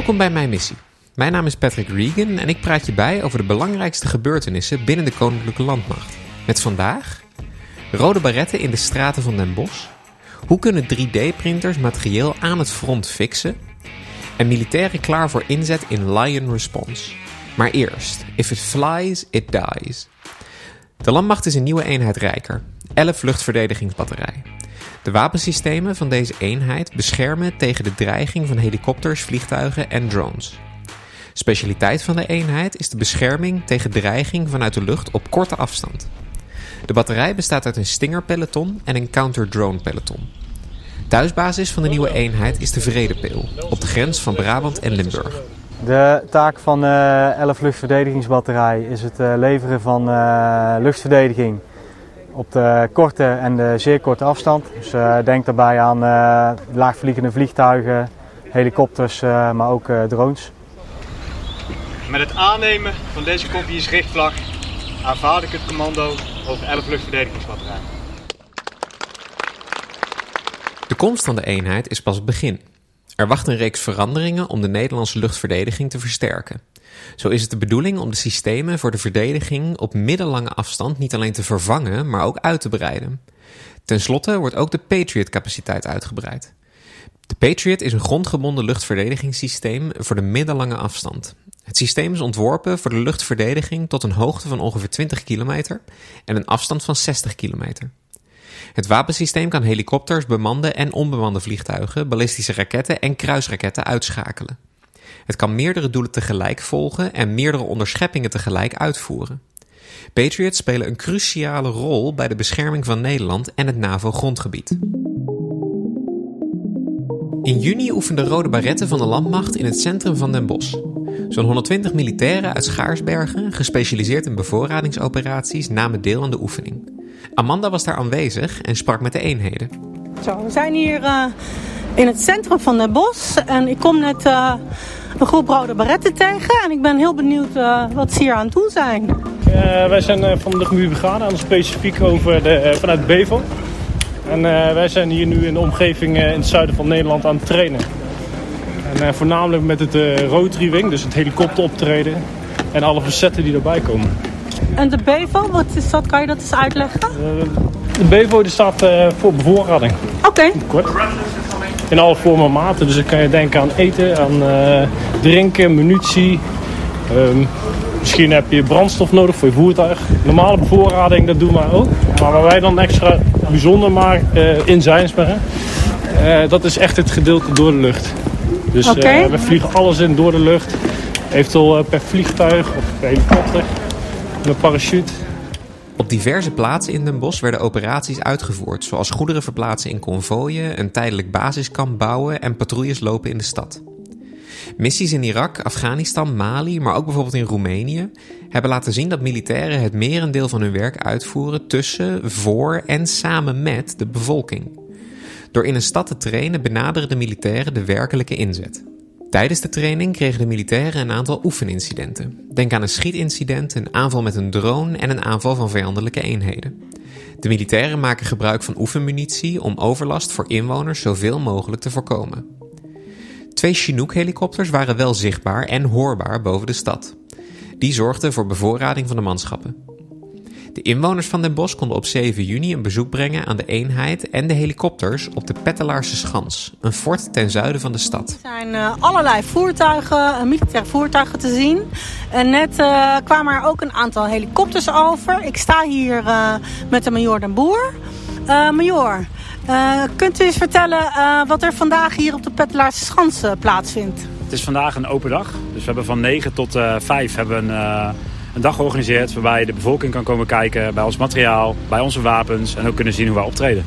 Welkom bij mijn missie. Mijn naam is Patrick Regan en ik praat je bij over de belangrijkste gebeurtenissen binnen de Koninklijke Landmacht. Met vandaag rode barretten in de straten van Den Bosch. Hoe kunnen 3D-printers materieel aan het front fixen? En militairen klaar voor inzet in Lion Response. Maar eerst, if it flies, it dies. De landmacht is een nieuwe eenheid rijker. 11 luchtverdedigingsbatterij. De wapensystemen van deze eenheid beschermen tegen de dreiging van helikopters, vliegtuigen en drones. Specialiteit van de eenheid is de bescherming tegen dreiging vanuit de lucht op korte afstand. De batterij bestaat uit een Stinger-peloton en een counter-drone-peloton. Thuisbasis van de nieuwe eenheid is de Vredepeel, op de grens van Brabant en Limburg. De taak van de 11 luchtverdedigingsbatterij is het eh, leveren van uh, luchtverdediging op de korte en de zeer korte afstand. Dus uh, denk daarbij aan laagvliegende vliegtuigen, helikopters, maar ook drones. Met het aannemen van deze kopiersrichtvlag aanvaard ik het commando over 11 luchtverdedigingsbatterij. De komst van de eenheid is pas het begin. Er wacht een reeks veranderingen om de Nederlandse luchtverdediging te versterken. Zo is het de bedoeling om de systemen voor de verdediging op middellange afstand niet alleen te vervangen, maar ook uit te breiden. Ten slotte wordt ook de Patriot-capaciteit uitgebreid. De Patriot is een grondgebonden luchtverdedigingssysteem voor de middellange afstand. Het systeem is ontworpen voor de luchtverdediging tot een hoogte van ongeveer 20 kilometer en een afstand van 60 kilometer. Het wapensysteem kan helikopters, bemande en onbemande vliegtuigen, ballistische raketten en kruisraketten uitschakelen. Het kan meerdere doelen tegelijk volgen en meerdere onderscheppingen tegelijk uitvoeren. Patriots spelen een cruciale rol bij de bescherming van Nederland en het NAVO-grondgebied. In juni oefenden rode baretten van de landmacht in het centrum van Den Bosch. Zo'n 120 militairen uit Schaarsbergen, gespecialiseerd in bevoorradingsoperaties, namen deel aan de oefening. Amanda was daar aanwezig en sprak met de eenheden. Zo, we zijn hier uh, in het centrum van Den Bosch en ik kom net uh, een groep rode baretten tegen en ik ben heel benieuwd uh, wat ze hier aan doen zijn. wij zijn van de Brigade aan specifiek over de, vanuit Bevel. En wij zijn hier nu in de omgeving in het zuiden van Nederland aan het trainen. En voornamelijk met het rotary wing, dus het helikopteroptreden en alle facetten die erbij komen. En de BEVO, wat is dat? Kan je dat eens uitleggen? De BEVO die staat voor bevoorrading. Oké. Okay. Kort. In alle vormen en maten. Dus dan kan je denken aan eten, aan uh, drinken, munitie. Um, misschien heb je brandstof nodig voor je voertuig. Normale bevoorrading, dat doen wij ook. Maar waar wij dan extra bijzonder maar, in zijn, dat is echt het gedeelte door de lucht. Dus okay. we vliegen alles in door de lucht. Eventueel per vliegtuig of per helikopter. Een parachute. Op diverse plaatsen in Den Bosch werden operaties uitgevoerd, zoals goederen verplaatsen in konvooien, een tijdelijk basiskamp bouwen en patrouilles lopen in de stad. Missies in Irak, Afghanistan, Mali, maar ook bijvoorbeeld in Roemenië hebben laten zien dat militairen het merendeel van hun werk uitvoeren tussen, voor en samen met de bevolking. Door in een stad te trainen benaderen de militairen de werkelijke inzet. Tijdens de training kregen de militairen een aantal oefenincidenten. Denk aan een schietincident, een aanval met een drone en een aanval van vijandelijke eenheden. De militairen maken gebruik van oefenmunitie om overlast voor inwoners zoveel mogelijk te voorkomen. Twee Chinook-helikopters waren wel zichtbaar en hoorbaar boven de stad. Die zorgden voor bevoorrading van de manschappen. De inwoners van Den Bosch konden op 7 juni een bezoek brengen aan de eenheid en de helikopters op de Pettelaarse Schans, een fort ten zuiden van de stad. Er zijn uh, allerlei voertuigen, uh, militaire voertuigen te zien. En net uh, kwamen er ook een aantal helikopters over. Ik sta hier met de major Den Boer. major, kunt u eens vertellen wat er vandaag hier op de Pettelaarse Schans plaatsvindt? Het is vandaag een open dag. Dus we hebben van 9 tot 5 hebben een een dag georganiseerd waarbij de bevolking kan komen kijken bij ons materiaal, bij onze wapens en ook kunnen zien hoe wij optreden.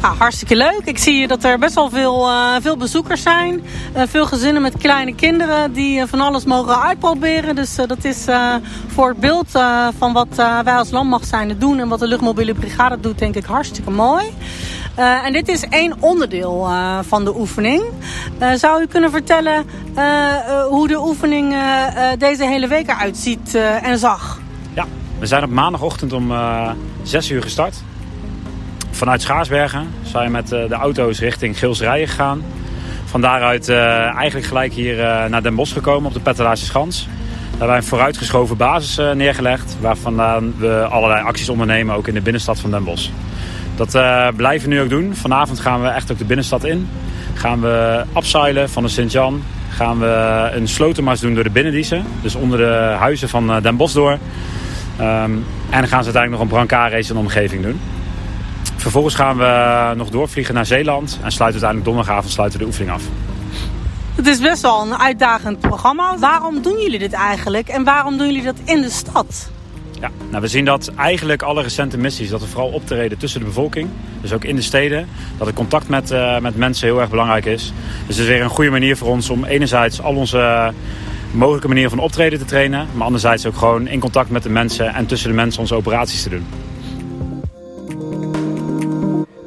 Hartstikke leuk. Ik zie dat er best wel veel, uh, veel bezoekers zijn. Uh, veel gezinnen met kleine kinderen die uh, van alles mogen uitproberen. Dus dat is voor het beeld van wat wij als landmacht zijn doen en wat de luchtmobiele brigade doet, denk ik hartstikke mooi. En dit is één onderdeel van de oefening. Zou u kunnen vertellen hoe de oefening deze hele week eruit ziet en zag? Ja, we zijn op maandagochtend om 6 uur gestart. Vanuit Schaarsbergen zijn we met de auto's richting Gilsrijen gegaan. Van daaruit eigenlijk gelijk hier naar Den Bosch gekomen op de Pettelaarse Schans. Daar hebben wij een vooruitgeschoven basis neergelegd. Waarvan we allerlei acties ondernemen, ook in de binnenstad van Den Bosch. Dat blijven we nu ook doen. Vanavond gaan we echt ook de binnenstad in. Gaan we abseilen van de Sint-Jan gaan we een slotenmars doen door de binnendiezen. Dus onder de huizen van eh, Den Bosch door. Um, en dan gaan ze uiteindelijk nog een brancard-race in de omgeving doen. Vervolgens gaan we nog doorvliegen naar Zeeland. En sluiten uiteindelijk donderdagavond sluiten de oefening af. Het is best wel een uitdagend programma. Waarom doen jullie dit eigenlijk? En waarom doen jullie dat in de stad? Ja, nou we zien dat eigenlijk alle recente missies, dat er vooral optreden tussen de bevolking, dus ook in de steden, dat het contact met, uh, met mensen heel erg belangrijk is. Dus het is weer een goede manier voor ons om enerzijds al onze mogelijke manieren van optreden te trainen, maar anderzijds ook gewoon in contact met de mensen en tussen de mensen onze operaties te doen.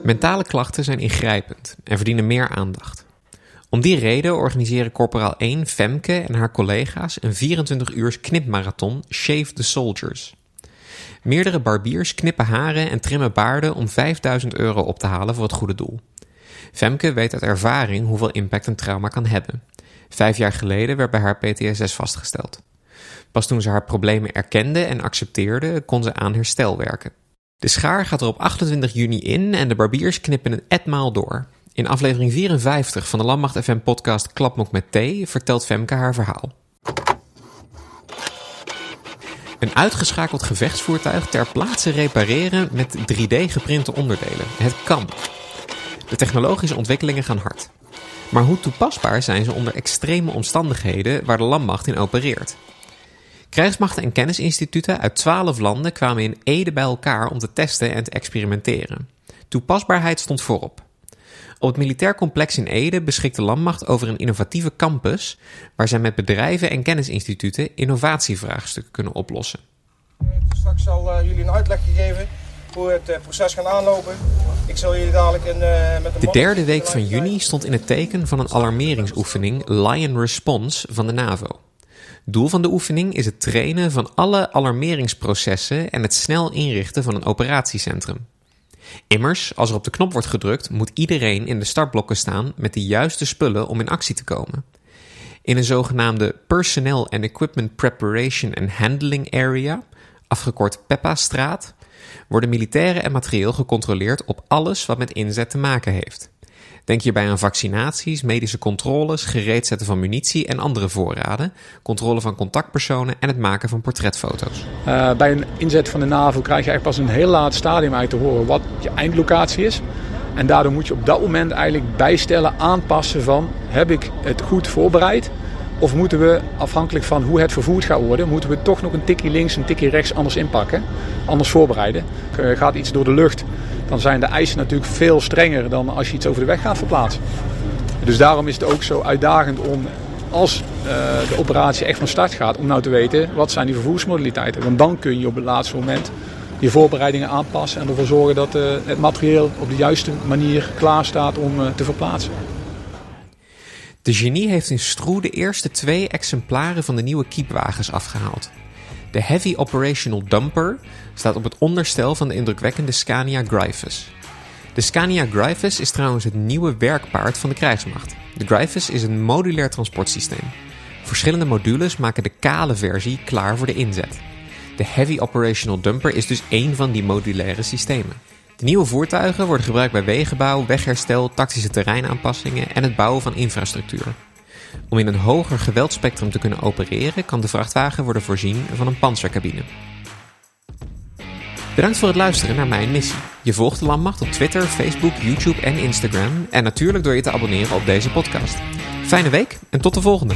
Mentale klachten zijn ingrijpend en verdienen meer aandacht. Om die reden organiseren Corporaal 1 Femke en haar collega's een 24 uurs knipmarathon Shave the Soldiers. Meerdere barbiers knippen haren en trimmen baarden om 5000 euro op te halen voor het goede doel. Femke weet uit ervaring hoeveel impact een trauma kan hebben. Vijf jaar geleden werd bij haar PTSS vastgesteld. Pas toen ze haar problemen erkende en accepteerde, kon ze aan herstel werken. De schaar gaat er op 28 juni in en de barbiers knippen een etmaal door. In aflevering 54 van de Landmacht FM podcast Klapmok met thee vertelt Femke haar verhaal. Een uitgeschakeld gevechtsvoertuig ter plaatse repareren met 3D geprinte onderdelen. Het kan. De technologische ontwikkelingen gaan hard. Maar hoe toepasbaar zijn ze onder extreme omstandigheden waar de landmacht in opereert? Krijgsmachten en kennisinstituten uit 12 landen kwamen in Ede bij elkaar om te testen en te experimenteren. Toepasbaarheid stond voorop. Op het militair complex in Ede beschikt de landmacht over een innovatieve campus waar zij met bedrijven en kennisinstituten innovatievraagstukken kunnen oplossen. Straks zal uh, jullie een uitleg gegeven hoe het uh, proces gaat aanlopen. Ik zal jullie dadelijk een, uh, met de derde week van juni stond in het teken van een alarmeringsoefening Lion Response van de NAVO. Doel van de oefening is het trainen van alle alarmeringsprocessen en het snel inrichten van een operatiecentrum. Immers, als er op de knop wordt gedrukt, moet iedereen in de startblokken staan met de juiste spullen om in actie te komen. In een zogenaamde Personnel and Equipment Preparation and Handling Area, afgekort PEPA-straat, worden militairen en materieel gecontroleerd op alles wat met inzet te maken heeft. Denk hierbij aan vaccinaties, medische controles, gereed zetten van munitie en andere voorraden, controle van contactpersonen en het maken van portretfoto's. Uh, bij een inzet van de NAVO krijg je eigenlijk pas een heel laat stadium uit te horen wat je eindlocatie is. En daardoor moet je op dat moment eigenlijk bijstellen, aanpassen van heb ik het goed voorbereid? Of moeten we, afhankelijk van hoe het vervoerd gaat worden, moeten we toch nog een tikje links, een tikje rechts anders inpakken, anders voorbereiden? Eh, gaat iets door de lucht, dan zijn de eisen natuurlijk veel strenger dan als je iets over de weg gaat verplaatsen. Dus daarom is het ook zo uitdagend om, als uh, de operatie echt van start gaat, om nou te weten wat zijn die vervoersmodaliteiten. Want dan kun je op het laatste moment je voorbereidingen aanpassen en ervoor zorgen dat uh, het materieel op de juiste manier klaar staat om uh, te verplaatsen. De genie heeft in Stroe de eerste twee exemplaren van de nieuwe kiepwagens afgehaald. De Heavy Operational Dumper staat op het onderstel van de indrukwekkende Scania Gryphus. De Scania Gryphus is trouwens het nieuwe werkpaard van de krijgsmacht. De Gryphus is een modulair transportsysteem. Verschillende modules maken de kale versie klaar voor de inzet. De Heavy Operational Dumper is dus één van die modulaire systemen. De nieuwe voertuigen worden gebruikt bij wegenbouw, wegherstel, tactische terreinaanpassingen en het bouwen van infrastructuur. Om in een hoger geweldspectrum te kunnen opereren, kan de vrachtwagen worden voorzien van een panzercabine. Bedankt voor het luisteren naar mijn missie. Je volgt de Landmacht op Twitter, Facebook, YouTube en Instagram. En natuurlijk door je te abonneren op deze podcast. Fijne week en tot de volgende.